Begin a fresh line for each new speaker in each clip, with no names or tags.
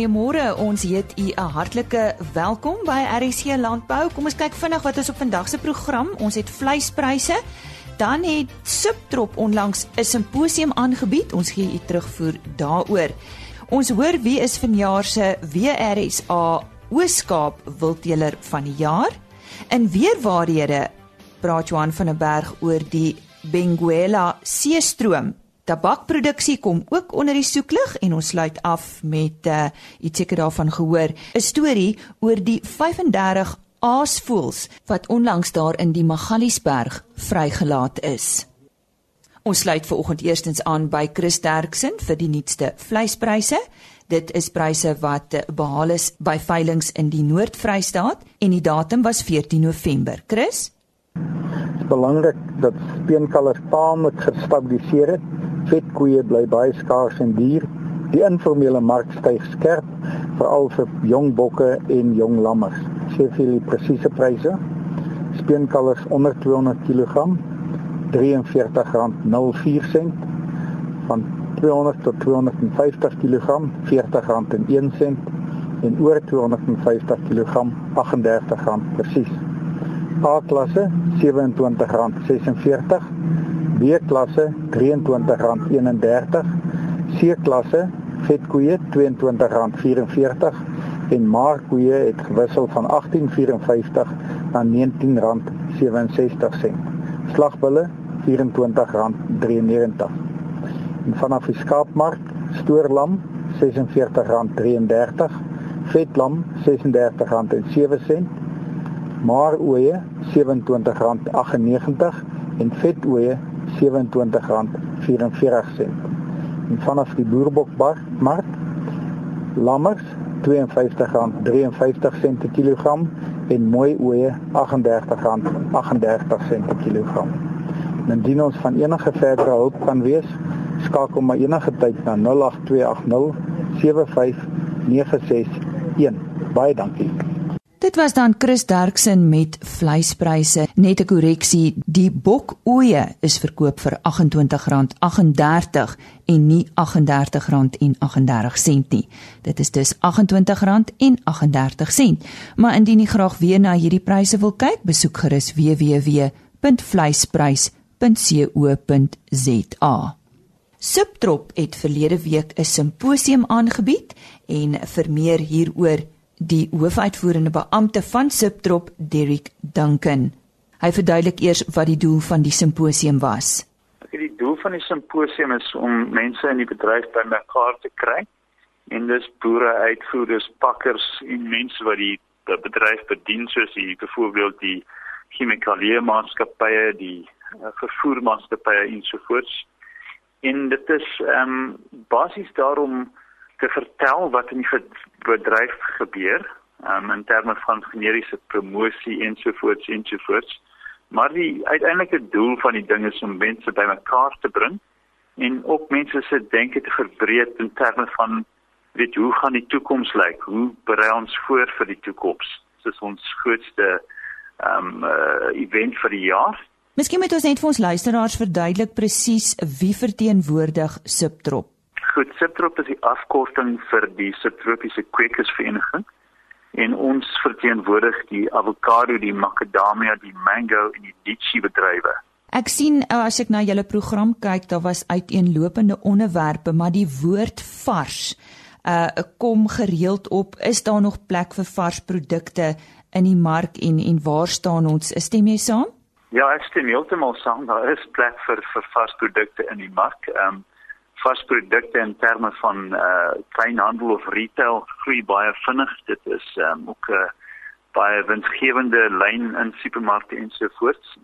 goeiemôre. Ons heet u 'n hartlike welkom by RSC Landbou. Kom ons kyk vinnig wat is op vandag se program. Ons het vleispryse. Dan het Subtrop onlangs 'n simposium aangebied. Ons gee u terugvoer daaroor. Ons hoor wie is vanjaar se WRSA Ooskaap Wildteler van die jaar. In weerwaarhede praat Johan van der Berg oor die Benguela seestroom Tabakproduksie kom ook onder die soeklig en ons sluit af met uh iets seker daarvan gehoor, 'n storie oor die 35 aasvoëls wat onlangs daar in die Magaliesberg vrygelaat is. Ons sluit ver oggend eerstens aan by Chris Derksen vir die nuutste vleispryse. Dit is pryse wat eh, behaal is by veilinge in die Noord-Vrystaat en die datum was 14 November. Chris?
Belangrik dat speenkalvers taamlik gestabiliseer het vetkoeie bly baie skaars en duur. Die informele mark styg skerp, veral vir jong bokke en jong lammers. Sê vir die presiese pryse. Speenkalvers onder 200 kg R43.04 van 200 tot 250 kg R40.01 en oor 250 kg R38 presies. A-klasse R27.46 B-klasse R23.31, C-klasse vetkoeie R22.44 en maarkoeie het gewissel van R18.54 na R19.67. Slagbulle R24.93. En vanaf die skaapmark stoorlam R46.33, vetlam R36.07, maaroeie R27.98 en vetoeie R27.44. En vanaf die boerbokmark lammers R52.53 per kilogram en mooi oeye R38.38 per kilogram. Indien ons van enige verdere hulp kan wees, skakel maar enige tyd na 08280 75961. Baie dankie.
Dit was dan Chris Derksen met vleispryse. Net 'n korreksie, die bokoeie is verkoop vir R28.38 en nie R38.38 nie. Dit is dus R28.38. Maar indien jy graag weer na hierdie pryse wil kyk, besoek gerus www.vleisprys.co.za. Subtrop het verlede week 'n simposium aangebied en vir meer hieroor die hoofuitvoerende beampte van Subtrop, Derek Duncan. Hy verduidelik eers wat die doel van die simposium was.
Die doel van die simposium is om mense in die bedryf bymekaar te kry en dis boere, uitvoerders, pakkers en mense wat die, bedryf bedien soos die byvoorbeeld die chemikalieëmaatskappye, die uh, vervoermaatskappye ensovoorts. En dit is ehm um, basies daarom te vertel wat in die bedryf gebeur um, in terme van generiese promosie ensovoorts ensovoorts maar die uiteindelike doel van die ding is om mense bymekaar te bring en ook mense se denke te verbreek in terme van weet hoe gaan die toekoms lyk? Hoe berei ons voor vir die toekoms? Dis ons grootste ehm um, uh, event vir die jaar.
Miskien moet ons net vir ons luisteraars verduidelik presies wie verteenwoordig Subtrop
Goed, Subtrop is die afkorting vir die subtropiese kwekersvereniging en ons verteenwoordig die avokado, die makadamia, die mango en die litchi bedrywe.
Ek sien uh, as ek na julle program kyk, daar was uiteenlopende onderwerpe, maar die woord vars uh kom gereeld op. Is daar nog plek vir vars produkte in die mark en en waar staan ons? Stem jy saam?
Ja, ek stem heeltemal saam. Daar is plek vir vir vars produkte in die mark. Ehm um, vasprodukte in terme van uh kleinhandel of retail groei baie vinnig. Dit is um, ook 'n uh, baie winsgewende lyn in supermarkte en so voort.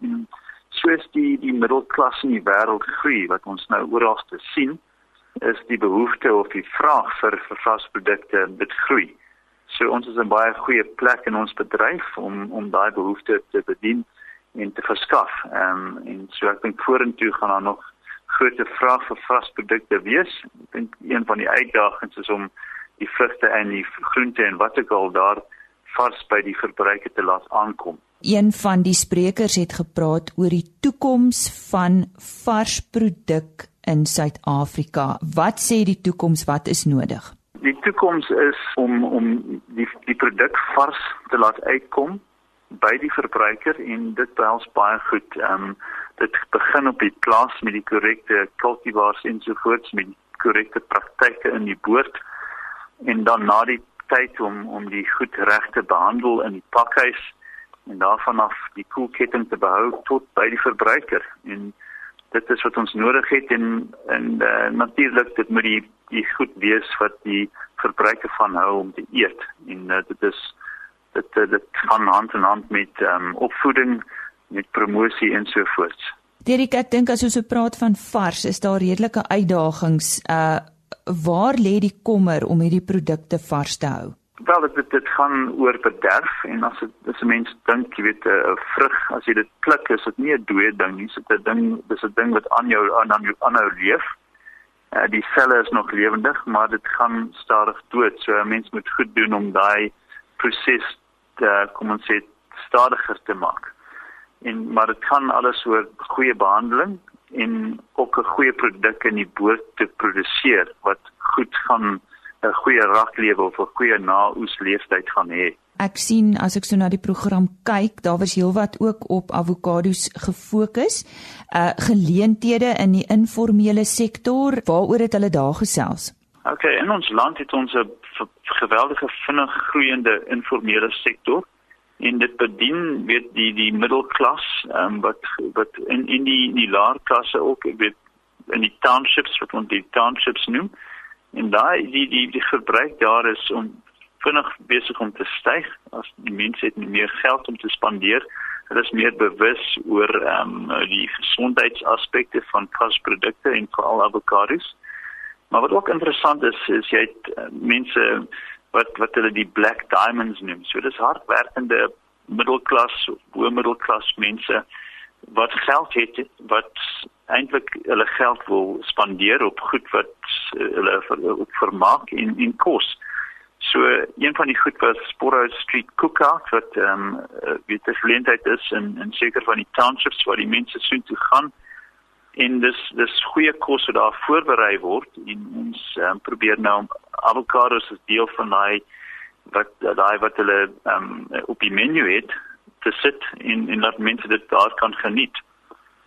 Soos die die middelklas in die wêreld groei wat ons nou oral te sien, is die behoefte of die vraag vir vasprodukte dit groei. So ons is 'n baie goeie plek in ons bedryf om om daai behoefte te bedien en te verskaf. Ehm um, en so ek dink vorentoe gaan daar nog groot vraag vir vasprodukte wees. Ek dink een van die uitdagings is om die vrugte en die groente en wat ook al daar vars by die verbruiker te laat aankom.
Een van die sprekers het gepraat oor die toekoms van varsproduk in Suid-Afrika. Wat sê die toekoms wat is nodig?
die toekoms is om om die die produk vars te laat uitkom by die verbruiker en dit behels baie goed. Ehm um, dit begin op die plaas met die korrekte kultivars ensovoorts met korrekte praktyke in die boord. En dan na die tyd om om die goed reg te behandel in die pakhuis en daarvan af die koelketting te behou tot by die verbruiker. En dit is wat ons nodig het en en uh, natuurlik dit moet die die goed wees wat die verbruiker van hou om te eet. En uh, dit is dit uh, dit gaan hand in hand met um, opvoeding met promosie en so voort.
Derek ek dink as ons so praat van vars is daar redelike uitdagings uh waar lê die kommer om hierdie produkte vars te hou?
Wel dit dit, gaan oor bederf en as dit as 'n mens dink jy weet 'n vrug as jy dit pluk is dit nie 'n dooie ding nie, dit is 'n ding dis 'n ding wat aan jou aan jou aanhou leef. Uh, die selle is nog lewendig, maar dit gaan stadig dood. So 'n mens moet goed doen om daai proses te kom ons sê stadiger te maak. En maar dit kan alles oor goeie behandeling en ook 'n goeie produk in die boot te produseer wat goed gaan 'n goeie raklewe of 'n goeie naoes leeftyd gaan hê.
Ek sien as ek so na die program kyk, daar was heelwat ook op avokados gefokus. Uh geleenthede in die informele sektor, waaroor het hulle daar gesels?
OK, in ons land het ons 'n geweldige vinnig groeiende informele sektor en dit bedien weet die die middelklas ehm um, wat wat in in die die laer klasse ook weet in die townships wat ons die townships noem. En daai die die die gebruik daar is om vinnig besig om te styg. As die mense het meer geld om te spandeer hulle is meer bewus oor ehm um, die gesondheidsaspekte van vasprodukte en veral avokados. Maar wat ook interessant is is jy het uh, mense wat wat hulle die black diamonds noem. So dis hardwerkende middelklas, hoë middelklas mense wat geld het wat eintlik hulle geld wil spandeer op goed wat uh, hulle vir op vermaak en en kos. So een van die goed was Sporhouse Street Cookout wat ehm um, weet die geleentheid is in in seker van die townships waar die mense soheen toe gaan en dis dis goeie kos wat daar voorberei word en ons um, probeer nou avokados as deel van daai wat daai wat hulle um, op die menu het te sit en en laat mense dit daar kan geniet.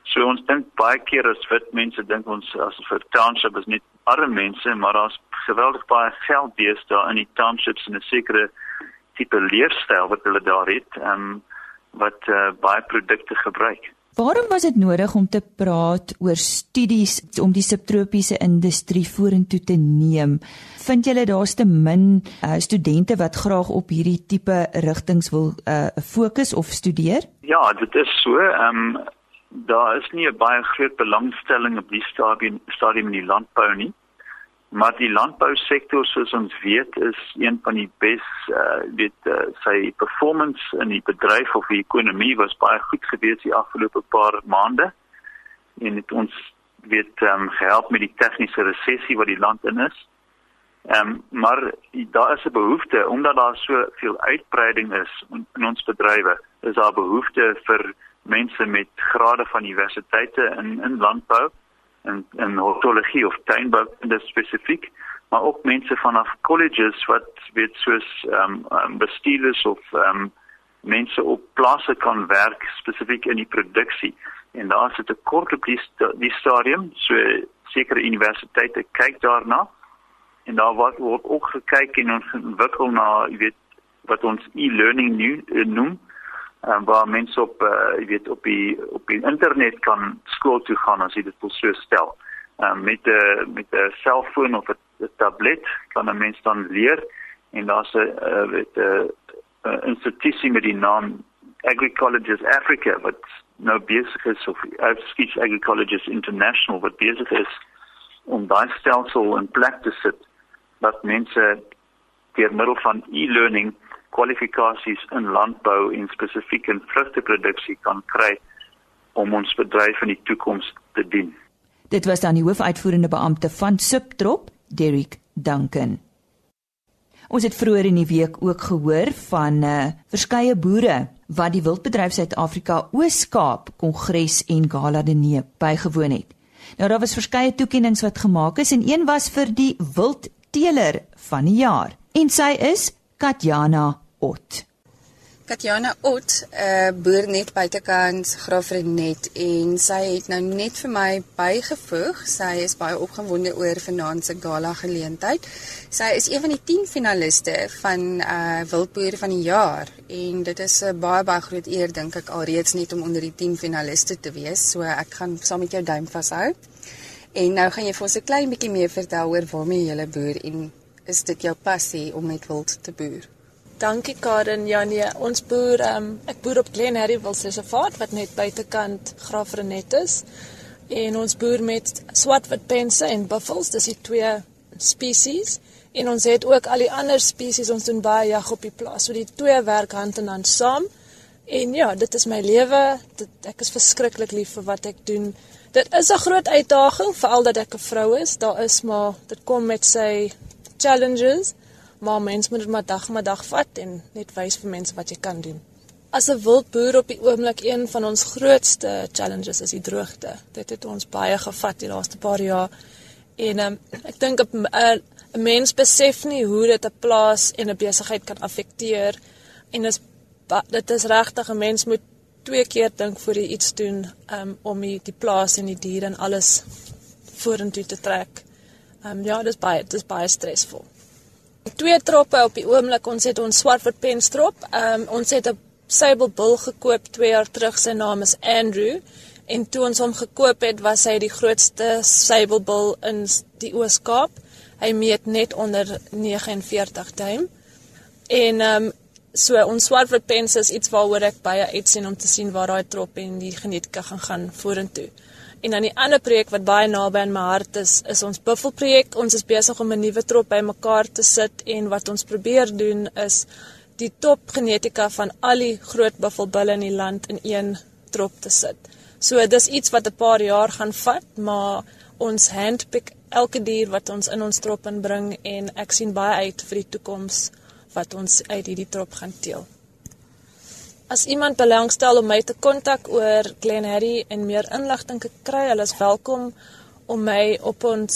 So ons dink baie keer as wit mense dink ons as vir township is net arme mense, maar daar's geweldig baie geld bees daar in die townships en 'n sekere tipe leefstyl wat hulle daar het, um, wat uh, baie produkte gebruik.
Waarom was dit nodig om te praat oor studies om die subtropiese industrie vorentoe te neem? Vind julle daar's te min uh, studente wat graag op hierdie tipe rigtings wil uh, fokus of studeer?
Ja, dit is so. Ehm um, daar is nie 'n baie groot belangstelling op die stadium stadium in die landbou nie. Maar die landbousektor soos ons weet is een van die bes uh weet uh, sy performance in die bedryf of die ekonomie was baie goed gewees die afgelope paar maande. En dit ons weet um, gehelp met die tegniese resessie wat die land in is. Ehm um, maar daar is 'n behoefte omdat daar so veel uitbreiding is in, in ons bedrywe. Is daar behoefte vir mense met grade van universiteite in in landbou in in hortologie of tuinbou spesifiek maar ook mense vanaf colleges wat weet soos ehm um, bestuurders of ehm um, mense op plase kan werk spesifiek in die produksie. En daar sit 'n kort op die, st die stadium so sekere universiteite kyk daarna en daar word, word ook gekyk en ons ontwikkel na jy weet wat ons e-learning nu uh, noem um, waar mense op uh, jy weet op die op die internet kan skool toe gaan as jy dit wil so stel. Um, met 'n met 'n selfoon of 'n tablet kan 'n mens dan leer en daar's 'n uh, weet 'n uh, institusie met die naam Agricologist Africa wat nou besig is of Speech Agricologist International wat besig is om daai stelsel in plek te sit dat mense deur middel van e-learning kwalifikasies in landbou en spesifiek in vrugteproduksie kan kry om ons bedryf in die toekoms te dien.
Dit was dan die hoofuitvoerende beampte van Subtrop, Derek Duncan. Ons het vroeër in die week ook gehoor van uh, verskeie boere wat die Wildbedryf Suid-Afrika Oos-Kaap Kongres en Gala de Neep bygewoon het. Nou daar was verskeie toekenninge wat gemaak is en een was vir die wild teeler van die jaar. En sy is Katjana Ot.
Katjana Ot, 'n uh, eh, boer net buitekant Graafrenet en sy het nou net vir my bygevoeg. Sy is baie opgewonde oor vanaand se gala geleentheid. Sy is een van die 10 finaliste van uh Wildboer van die jaar en dit is 'n baie baie groot eer dink ek alreeds net om onder die 10 finaliste te wees. So ek gaan saam met jou duim vashou. En nou gaan jy vir ons 'n klein bietjie meer vertel oor waarmee jy boer en is dit jou passie om met wild te boer?
Dankie Karen. Ja nee, ons boer um, ek boer op Glen Harry Wildreservaat wat net buitekant Graafrenet is. En ons boer met swartwit pense en buffels, dis die twee spesies. En ons het ook al die ander spesies ons doen baie jag op die plaas. So die twee werk hand in hand saam. En ja, dit is my lewe. Ek is verskriklik lief vir wat ek doen. Dit is 'n groot uitdaging veral dat ek 'n vrou is. Daar is maar dit kom met sy challenges maar mens moet dit maar dag met dag vat en net wys vir mense wat jy kan doen. As 'n wildboer op die oomblik een van ons grootste challenges is die droogte. Dit het ons baie gevat die laaste paar jaar. En um, ek dink 'n 'n mens besef nie hoe dit 'n plaas en 'n besigheid kan affekteer en is dit is regtig 'n mens moet twee keer dink voor jy iets doen um, om die, die plaas en die diere en alles vorentoe te trek. Ehm um, ja, dit is baie dit is baie stresvol twee troppe op die oomblik. Ons het ons swartwit penstrop. Ehm um, ons het 'n sable bull gekoop 2 jaar terug. Sy naam is Andrew. En toe ons hom gekoop het, was hy die grootste sable bull in die Oos-Kaap. Hy meet net onder 49 duim. En ehm um, so ons swartwit pens is iets waaroor ek baie uitsien om te sien waar daai trop en die genetika gaan gaan vorentoe. En dan die ander projek wat baie naby aan my hart is, is ons buffelprojek. Ons is besig om 'n nuwe trop bymekaar te sit en wat ons probeer doen is die top genetika van al die groot buffelbulle in die land in een trop te sit. So dis iets wat 'n paar jaar gaan vat, maar ons handpick elke dier wat ons in ons trop inbring en ek sien baie uit vir die toekoms wat ons uit hierdie trop gaan teel. As iemand belangstel om my te kontak oor Glen Harry en meer inligting te kry, hulle is welkom om my op ons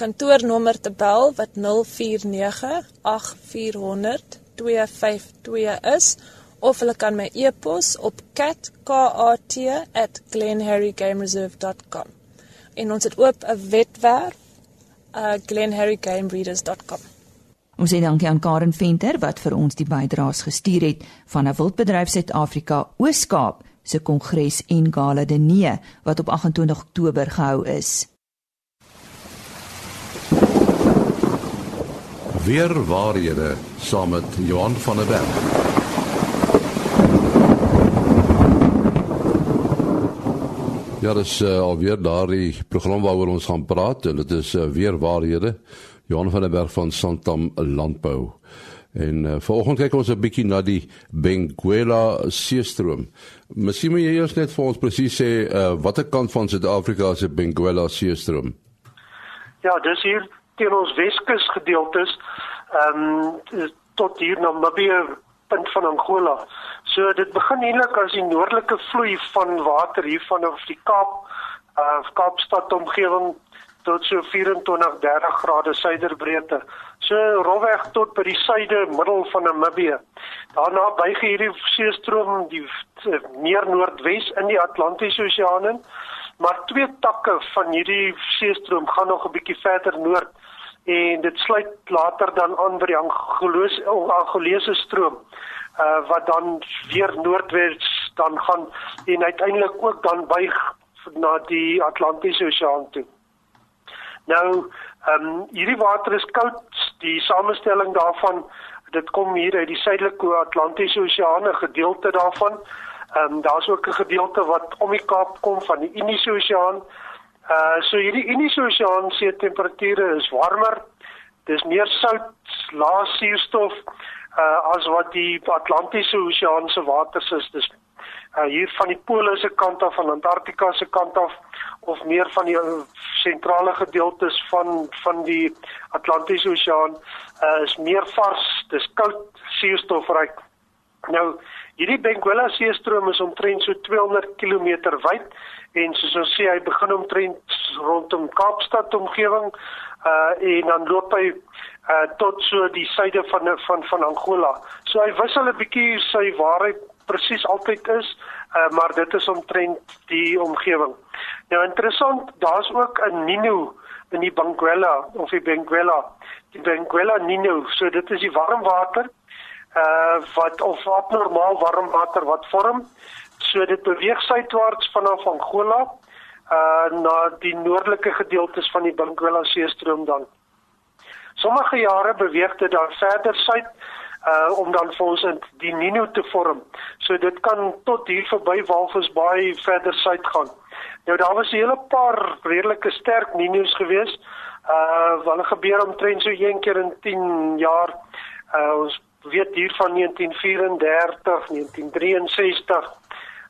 kantoornommer te bel wat 0498400252 is of hulle kan my e-pos op cat@glenharrygamereserve.com. En ons het ook 'n webwerf, uh, glenharrygamereaders.com.
Ons sê dankie aan Karen Venter wat vir ons die bydraes gestuur het van 'n Wildbedryf Suid-Afrika Oos-Kaap se Kongres en Gala de Nee wat op 28 Oktober gehou is.
Weer waarhede saam met Johan van der Berg. Ja, dis uh, alweer daardie program waaroor ons gaan praat en dit is uh, weer waarhede. Johan van der Berg van Santam Landbou. En uh, vanoggend kyk ons 'n bietjie na die Benguela seestroom. Miskien moet jy eers net vir ons presies sê uh, watter kant van Suid-Afrika is die Benguela seestroom?
Ja, dis hier teen ons Weskus gedeeltes. Ehm um, tot hier na Namibië punt van Angola. So dit begin eintlik as die noordelike vloei van water hier vanaf die Kaap uh Kaapstad omgewing tot so 24 30 grade suiderbreedte. So rofweg tot by die suide middel van Namibië. Daarna buig hierdie seestroom die meer noordwes in die Atlantiese Oseaan in. Maar twee takke van hierdie seestroom gaan nog 'n bietjie verder noord en dit sluit later dan aan by die Angolese Angolese stroom uh wat dan weer noordwes dan gaan en uiteindelik ook dan buig na die Atlantiese Oseaan toe. Nou, ehm um, hierdie water is koud. Die samestelling daarvan, dit kom hier uit die suidelike Atlantiese Oseaan, 'n gedeelte daarvan. Ehm um, daar's ook 'n gedeelte wat om die Kaap kom van die Indiese Oseaan. Uh so hierdie Indiese Oseaan se temperature is warmer. Dis meer sout, lae suurstof uh as wat die Atlantiese Oseaan se waters is. Dis uh hier van die pole se kant af van Antarktika se kant af of meer van die uh, sentrale gedeeltes van van die Atlantiese Oseaan uh, is meer vars, dis koud, suurstofryk. Nou Hierdie Benguela seestroom is omtrent so 200 km wyd en soos ons sê hy begin omtrent rondom Kaapstad omgewing uh en dan loop hy uh tot so die suide van van van Angola. So hy wissel 'n bietjie sy waarheid presies altyd is, uh maar dit is omtrent die omgewing. Nou interessant, daar's ook 'n Nino in die Benguela of die Benguela. Die Benguela Nino, so dit is die warm water uh wat of abnormaal warm water wat vorm. So dit beweeg suidwaarts vanaf Angola uh na die noordelike gedeeltes van die Benguela seestroom dan. Sommige jare beweeg dit dan verder suid uh om dan vir ons die Nino te vorm. So dit kan tot hier verby Walvisbaai verder suid gaan. Nou daar was 'n hele paar redelike sterk Ninos geweest. Uh wat gebeur omtrent so een keer in 10 jaar. Uh ons weet hier van 1934, 1963,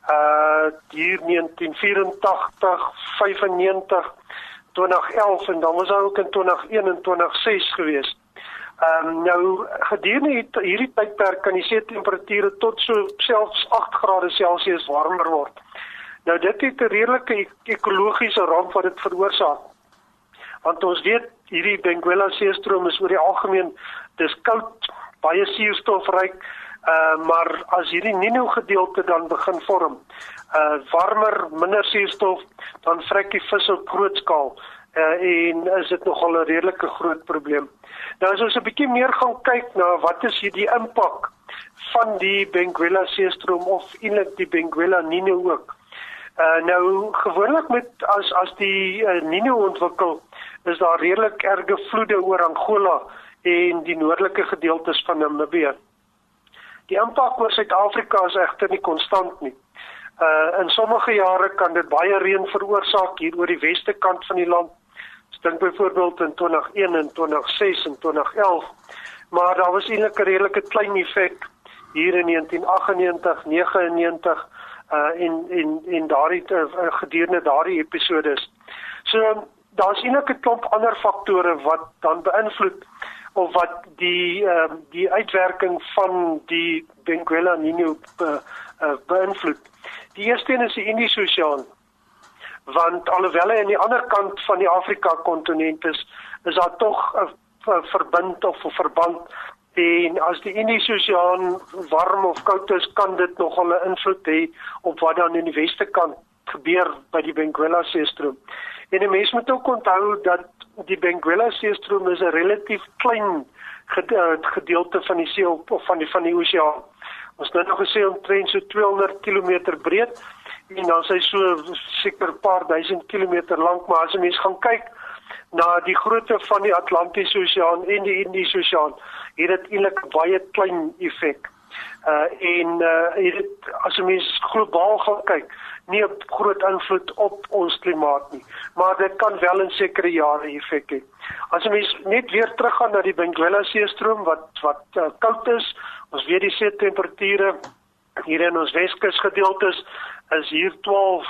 uh hier 1984, 95, 2011 en dan was daar ook in 2021 6 geweest. Ehm um, nou gedurende hierdie tydperk kan die see temperature tot so selfs 8 grade Celsius warmer word. Nou dit het 'n redelike ekologiese ramp wat dit veroorsaak. Want ons weet hierdie Benguela seestroom is oor die algemeen dis koud, baie suurstofryk, uh maar as hierdie Nino gedeelte dan begin vorm, uh warmer, minder suurstof, dan vrek die vis op groot skaal uh en is dit nogal 'n redelike groot probleem. Nou as ons 'n bietjie meer gaan kyk na wat is hierdie impak van die Benguela seestroom of eintlik die Benguela Nino ook. Uh nou gewoonlik met as as die uh, Nino ontwikkel, is daar redelik erge vloede oor Angola en die noordelike gedeeltes van Namibië. Die impak oor Suid-Afrika is egter nie konstant nie. Uh in sommige jare kan dit baie reën veroorsaak hier oor die weste kant van die land. Dink byvoorbeeld in 2001 en 2006 en 2011. Maar daar was eintlik 'n redelike klein effek hier in 1998, 99 uh en en en daardie uh, gedurende daardie episodes. So daar's eintlik 'n klomp ander faktore wat dan beïnvloed of wat die ehm uh, die uitwerking van die Benguela Nino be, uh, beïnvloed. Die eerste een is die Indiese Oseaan. Want alhoewel hy aan die ander kant van die Afrika kontinent is, is daar tog 'n verbind of 'n verband en as die Indiese Oseaan warm of koud is, kan dit nogal 'n invloed hê op wat dan in die weste kant gebeur by die Benguela seestroom. En 'n mens moet ook onthou dat die Benguela seestroom is 'n relatief klein eh, gedeelte van die see of van die van die oseaan. Ons het nou gesê omtrent so 200 km breed en dan sy so seker 'n paar duisend kilometer lank, maar as 'n mens gaan kyk na die grootte van die Atlantiese Oseaan en die Indiese Oseaan, het dit eintlik baie klein effek. Uh en uh dit as 'n mens globaal gaan kyk, nie 'n groot invloed op ons klimaat nie, maar dit kan wel in sekere jare effek hê. As ons net weer teruggaan na die Benguela seestroom wat wat uh, koud is, ons weet die see temperature hier in ons Weskus gedeeltes is hier 12,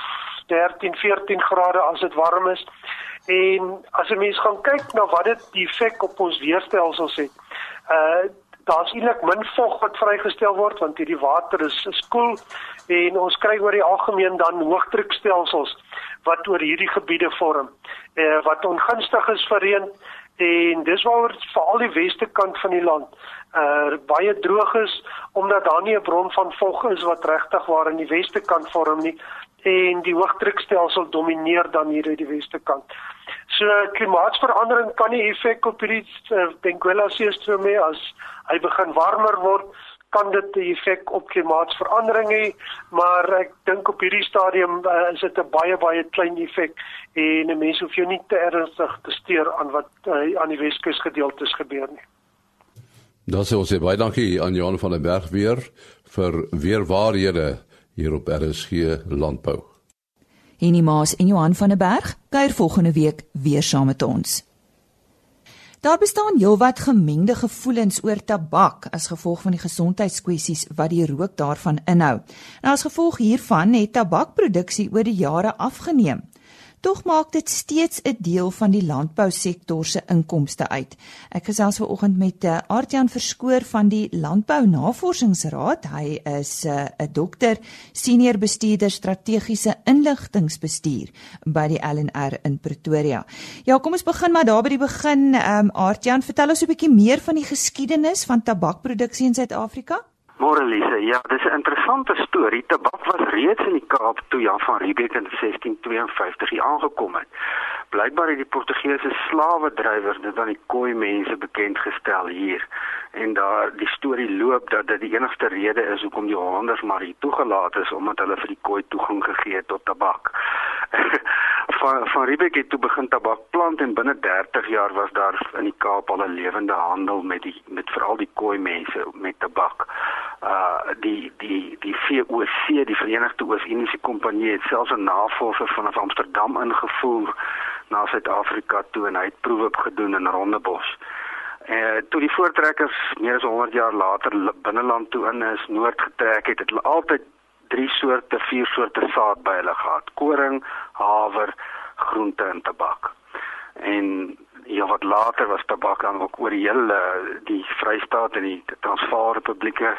13, 14 grade as dit warm is. En as 'n mens gaan kyk na wat dit die effek op ons weerstelsels het. Uh daar's eintlik min vog wat vrygestel word want hierdie water is is koel en ons kry oor die algemeen dan hoëdrukstelsels wat oor hierdie gebiede vorm eh wat ongunstig is vir reën en dis waaroor veral die weste kant van die land uh baie droog is omdat daar nie 'n bron van vog is wat regtig waar in die weste kant vorm nie en die hoëdrukstelsel domineer dan hier uit die weste kant. So klimaatsverandering kan nie effek op hierdie uh, Benguela seestroom hê as hy begin warmer word kan dit 'n effek op klimaatsverandering hê, maar ek dink op hierdie stadium uh, is dit 'n baie baie klein effek en 'n mens hoef jou nie te ernstig te steur aan wat uh, aan die Weskus gedeeltes gebeur nie.
Dan sê ons baie dankie aan Johan van der Berg weer vir weer waarhede hier op RSG Landbou.
Henny Maas en Johan van der Berg kuier volgende week weer saam met ons. Daar bestaan heelwat gemengde gevoelens oor tabak as gevolg van die gesondheidskwessies wat die rook daarvan inhou. Nou as gevolg hiervan het tabakproduksie oor die jare afgeneem. Tog maak dit steeds 'n deel van die landbousektor se inkomste uit. Ek gesels vanoggend met uh, Aartjan Verskoor van die Landbou Navorsingsraad. Hy is uh, 'n dokter, senior bestuurder strategiese inligtingbestuur by die LNR in Pretoria. Ja, kom ons begin maar daar by die begin. Ehm um, Aartjan, vertel ons 'n bietjie meer van die geskiedenis van tabakproduksie in Suid-Afrika.
Morelise, ja, dis 'n interessante storie. Tabak was reeds in die Kaap toe Jan van Riebeeck in 1652 hier aangekom het. Blykbaar het die Portugese slawedrywers dit aan die Khoi mense bekend gestel hier. En daar die storie loop dat dit die enigste rede is hoekom die Hollanders maar hier toegelaat is omdat hulle vir die Khoi toegang gegee het tot tabak. van van Riebeeck het toe begin tabak plant en binne 30 jaar was daar in die Kaap al 'n lewende handel met die met veral die Khoi mense met tabak uh die die die VOC die Verenigde Oos-Indiese Kompanjie het selfs 'n navorser vanaf Amsterdam ingevoer na Suid-Afrika toe en hy het proewe gedoen in Rondebos. En uh, toe die voortrekkers meer as 100 jaar later binneland toe in is noord getrek het, het hulle altyd drie soorte, vier soorte saad by hulle gehad: koring, haver, groente en tabak. En ja wat later was tabak dan ook oor die hele die Vrystaat en die Transvaal Republieke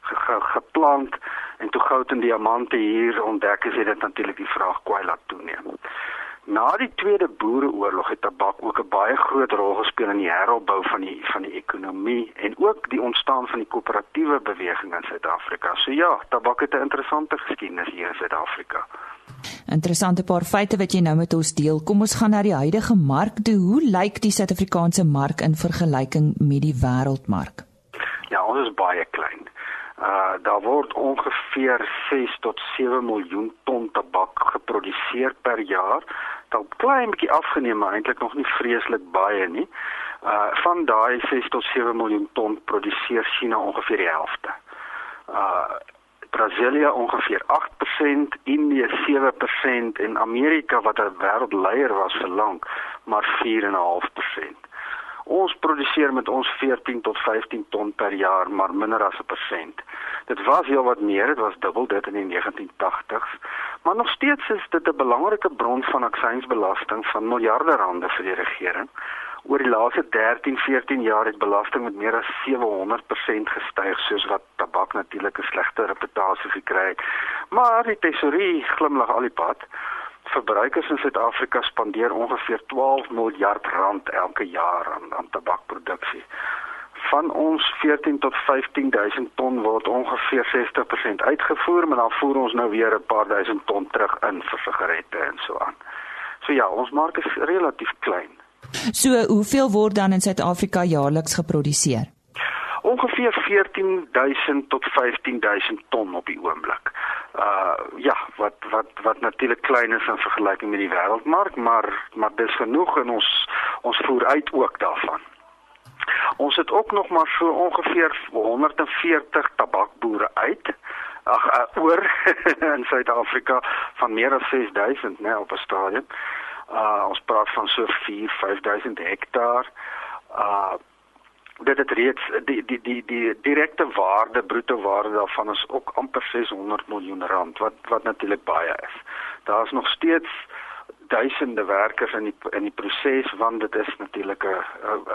ge, geplant en toe goud en diamante hier ontdek is dit natuurlik die vraag kwai laat toeneem. Na die Tweede Boereoorlog het tabak ook 'n baie groot rol gespeel in die heropbou van die van die ekonomie en ook die ontstaan van die koöperatiewe beweging in Suid-Afrika. So ja, tabak het 'n interessante geskiedenis hier in Suid-Afrika.
Interessante paar feite wat jy nou met ons deel. Kom ons gaan na die huidige mark. Toe, hoe lyk die Suid-Afrikaanse mark in vergelyking met die wêreldmark?
Ja, ons is baie klein. Uh daar word ongeveer 6 tot 7 miljoen ton tabak geproduseer per jaar. Dit klein bietjie afgeneem, maar eintlik nog nie vreeslik baie nie. Uh van daai 6 tot 7 miljoen ton produseer China ongeveer die helfte. Uh Brasilia ongeveer 8%, Indië 7% en Amerika wat 'n wêreldleier was vir lank, maar 4.5%. Ons produseer met ons 14 tot 15 ton per jaar, maar minder as 'n persent. Dit was heel wat meer, dit was dubbel dit in die 1980s, maar nog steeds is dit 'n belangrike bron van aksiesbelasting van miljarde rande vir die regering. Oor die laaste 13, 14 jaar het belasting met meer as 700% gestyg, soos wat tabak natuurlik 'n slegte reputasie gekry het. Maar die tesorie glimlag al die pad verbruikers in Suid-Afrika spandeer ongeveer 12 miljard rand elke jaar aan aan tabakproduksie. Van ons 14 tot 15000 ton word ongeveer 60% uitgevoer, maar dan voer ons nou weer 'n paar duisend ton terug in vir sigarette en so aan. So ja, ons mark is relatief klein.
So, hoeveel word dan in Suid-Afrika jaarliks geproduseer?
Ongeveer 14000 tot 15000 ton op die oomblik uh ja wat wat wat natuurlik klein is in vergelyking met die wêreldmark maar maar dis genoeg en ons ons voer uit ook daarvan. Ons het ook nog maar so ongeveer 140 tabakboere uit ag uh, oor in Suid-Afrika van meer as 6000 nê op 'n stadium. Uh ons praat van so 4 5000 hektaar. Uh dit het reeds die die die die direkte waarde bruto waarde daarvan is ook amper 600 miljoen rand wat wat natuurlik baie is. Daar's nog steeds duisende werkers in die in die proses want dit is natuurlik 'n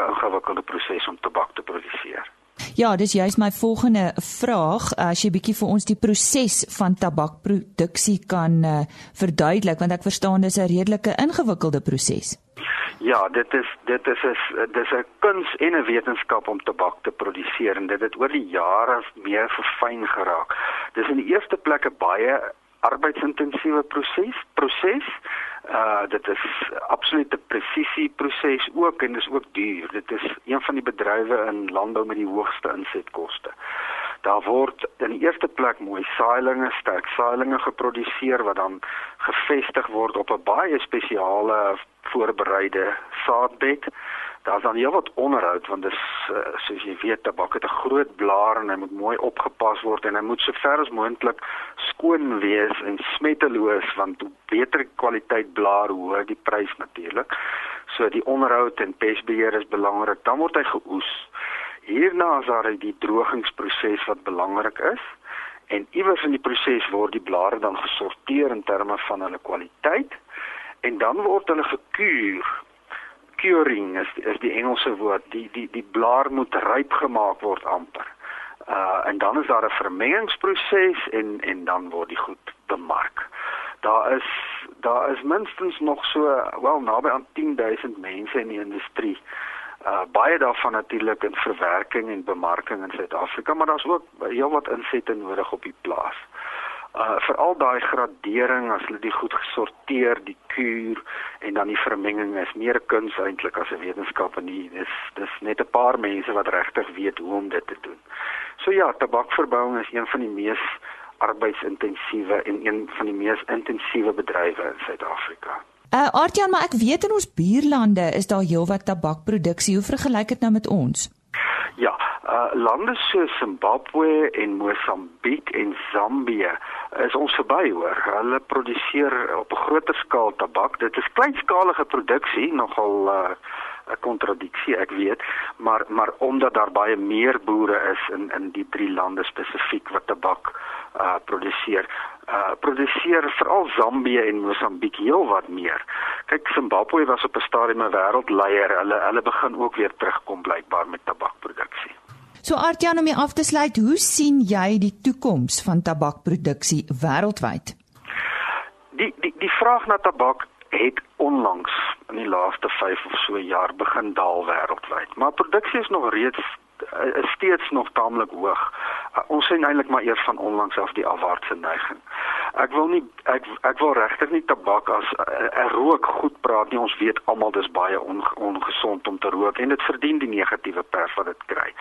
ingewikkelde proses om tabak te produseer.
Ja, dis juist my volgende vraag as jy bietjie vir ons die proses van tabakproduksie kan uh, verduidelik want ek verstaan dis 'n redelike ingewikkelde proses.
Ja, dit is dit is is dis 'n kuns en 'n wetenskap om tabak te produseer en dit het oor die jare meer verfyn geraak. Dis in die eerste plek 'n baie arbeidsintensiewe proses, proses. Uh dit is absolute presisie proses ook en dis ook duur. Dit is een van die bedrywe in landbou met die hoogste insetkoste. Daar word in die eerste plek mooi saailinge, sterk saailinge geproduseer wat dan gevestig word op 'n baie spesiale voorbereide saadbed. Daar's dan heelwat onderhoud want dis uh, soos jy weet tabak het 'n groot blaar en hy moet mooi opgepas word en hy moet so ver as moontlik skoon wees en smetteloos want hoe beter kwaliteit blaar hoe hoër die prys natuurlik. So die onderhoud en pestbeheer is belangrik. Dan word hy geoes. Hierna is daar die drogingsproses wat belangrik is en iewers in die proses word die blare dan gesorteer in terme van hulle kwaliteit en dan word hulle gekuur. Curing is is die Engelse woord. Die die die blaar moet ryp gemaak word amper. Uh en dan is daar 'n vermengingsproses en en dan word die goed bemark. Daar is daar is minstens nog so wel naby aan 10000 mense in die industrie. Uh baie daarvan natuurlik in verwerking en bemarking in Suid-Afrika, maar daar's ook heelwat insette nodig op die plaas. Uh veral daai gradering as hulle die goed gesorteer, die kuur en dan die vermenging is meer kuns eintlik as 'n wetenskap en nie dis dis net 'n paar mense wat regtig weet hoe om dit te doen. So ja, tabakverbouing is een van die mees arbeidsintensiewe en een van die mees intensiewe bedrywe in Suid-Afrika.
Uh Artjan, maar ek weet in ons buurlande is daar heelwat tabakproduksie. Hoe vergelyk dit nou met ons?
Uh lande so Zimbabwe en Mosambiek en Zambië is ons verby hoor. Hulle produseer op 'n groter skaal tabak. Dit is kleinskalige produksie, nogal uh 'n kontradiksie, ek weet, maar maar omdat daar baie meer boere is in in die drie lande spesifiek wat tabak uh produseer, uh produseer veral Zambië en Mosambiek heel wat meer. Kyk, Zimbabwe was op 'n stadium 'n wêreldleier. Hulle hulle begin ook weer terugkom blykbaar met tabakproduksie.
So Artjan om jy af te sluit, hoe sien jy die toekoms van tabakproduksie wêreldwyd?
Die die die vraag na tabak het onlangs in die laaste 5 of so jaar begin daal wêreldwyd. Maar produksie is nog reeds uh, is steeds nog taamlik hoog. Uh, ons sien eintlik maar eers van onlangs af die afwaartse neiging. Ek wil nie ek ek wil regtig nie tabak as 'n uh, rook goed praat nie. Ons weet almal dis baie onge, ongesond om te rook en dit verdien die negatiewe pers wat dit kry.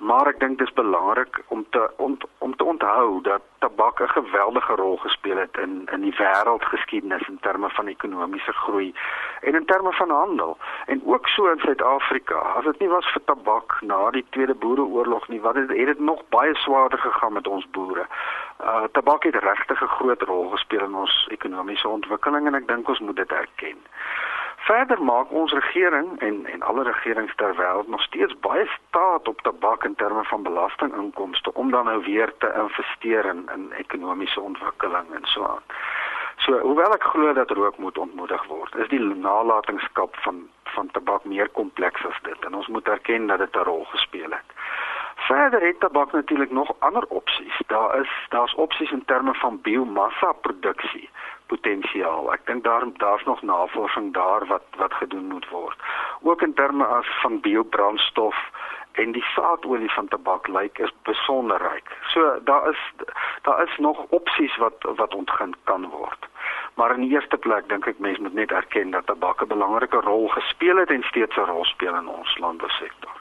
Maar ek dink dis belangrik om te om, om te onthou dat tabak 'n geweldige rol gespeel het in in die wêreldgeskiedenis in terme van ekonomiese groei en in terme van handel en ook so in Suid-Afrika. As dit nie was vir tabak na die Tweede Boereoorlog nie, wat het, het dit nog baie swaarder gegaan met ons boere. Uh tabak het regtig 'n groot rol gespeel in ons ekonomiese ontwikkeling en ek dink ons moet dit erken. Verder maak ons regering en en alle regerings ter wêreld nog steeds baie staat op tabak in terme van belastinginkomste om dan nou weer te investeer in in ekonomiese ontwikkeling en so aan. So hoewel ek glo dat rook moet ontmoedig word, is die nalatenskap van van tabak meer kompleks as dit en ons moet erken dat dit 'n rol gespeel het. Verder het tabak natuurlik nog ander opsies. Daar is daar's opsies in terme van biomassa produksie potensiaal. Ek dink daar daar's nog navorsing daar wat wat gedoen moet word. Ook in terme as van biobrandstof en die saadolie van tabak lyk is besonder ryk. So daar is daar is nog opsies wat wat ontgin kan word. Maar in die eerste plek dink ek mense moet net erken dat tabak 'n belangrike rol gespeel het en steeds 'n rol speel in ons landbousektor.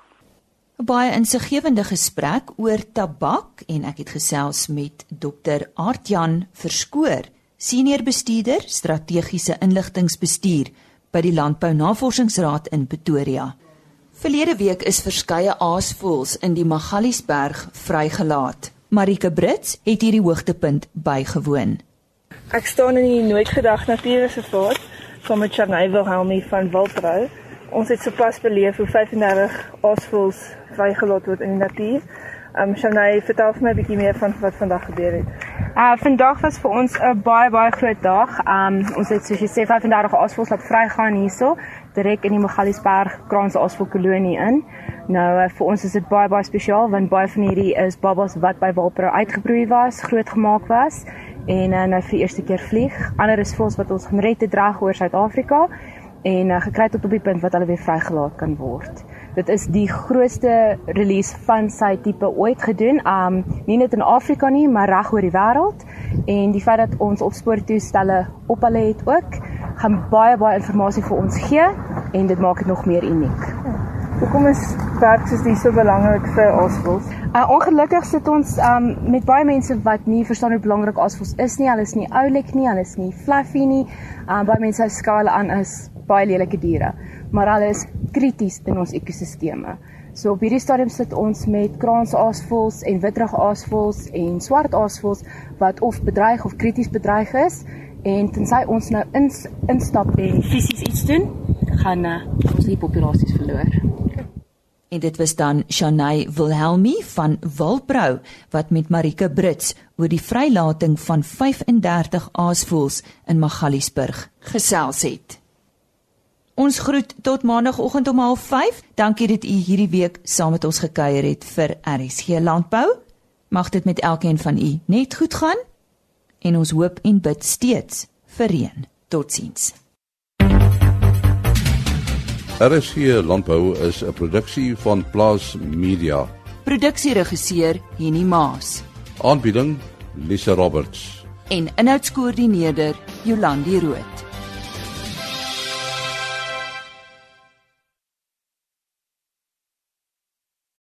'n Baie insiggewende gesprek oor tabak en ek het gesels met Dr. Aartjan Verskoor, senior bestuurder strategiese inligtingbestuur by die Landbou Navorsingsraad in Pretoria. Verlede week is verskeie aasvoëls in die Magaliesberg vrygelaat. Marike Brits het hierdie hoogtepunt bygewoon.
Ek staan in die Nooitgedag Natuurreservaat van met Charney Wilhelmie van Wildrou. Ons het sopas beleef hoe 35 aasvoëls vrygelaat word in die natuur. Um Charney, vertel vir my 'n bietjie meer van wat vandag gebeur het.
Uh vandag was vir ons 'n baie baie groot dag. Um ons het soos jy sê 35 aasvoëls laat vrygaan hierso direk in die Magaliesberg Kraans Aasvoëlkolonie in. Nou uh, vir ons is dit baie baie spesiaal want baie van hierdie is babas wat by Walpro uitgebroei was, grootgemaak was en uh, nou vir die eerste keer vlieg. Ander is voels wat ons gered het reg oor Suid-Afrika en uh, gekry tot op die punt wat hulle weer vrygelaat kan word. Dit is die grootste release van sy tipe ooit gedoen. Um nie net in Afrika nie, maar reg oor die wêreld. En die feit dat ons opspoortoestelle op hulle het ook, gaan baie baie inligting vir ons gee en dit maak dit nog meer uniek.
Hoekom is werk soos dit so belangrik vir aasvoëls?
Uh, ongelukkig sit ons um, met baie mense wat nie verstaan hoe belangrik aasvoëls is nie. Hulle is nie oulik nie, hulle is nie fluffy nie. Um, baie mense skou hulle aan as baie lelike diere, maar hulle is krities in ons ekosisteme. So op hierdie stadium sit ons met kraansaasvoëls en witrug aasvoëls en swart aasvoëls wat of bedreig of krities bedreig is en tensy ons nou ins, instap en fisies iets doen, gaan uh, ons die populasies verloor.
En dit was dan Shanay Wilhelmi van Wilbrou wat met Marike Brits oor die vrylating van 35 aasvoëls in Magaliesburg gesels het. Ons groet tot maandagooggend om 05:30. Dankie dat u hierdie week saam met ons gekuier het vir RSG Landbou. Mag dit met elkeen van u net goed gaan en ons hoop en bid steeds vir reën. Totsiens.
RSG Landbou is 'n produksie van Plaas Media.
Produksieregisseur Henny Maas
Aanbieding Lisa Roberts.
en inhoudskoördineerder Jolandi Root.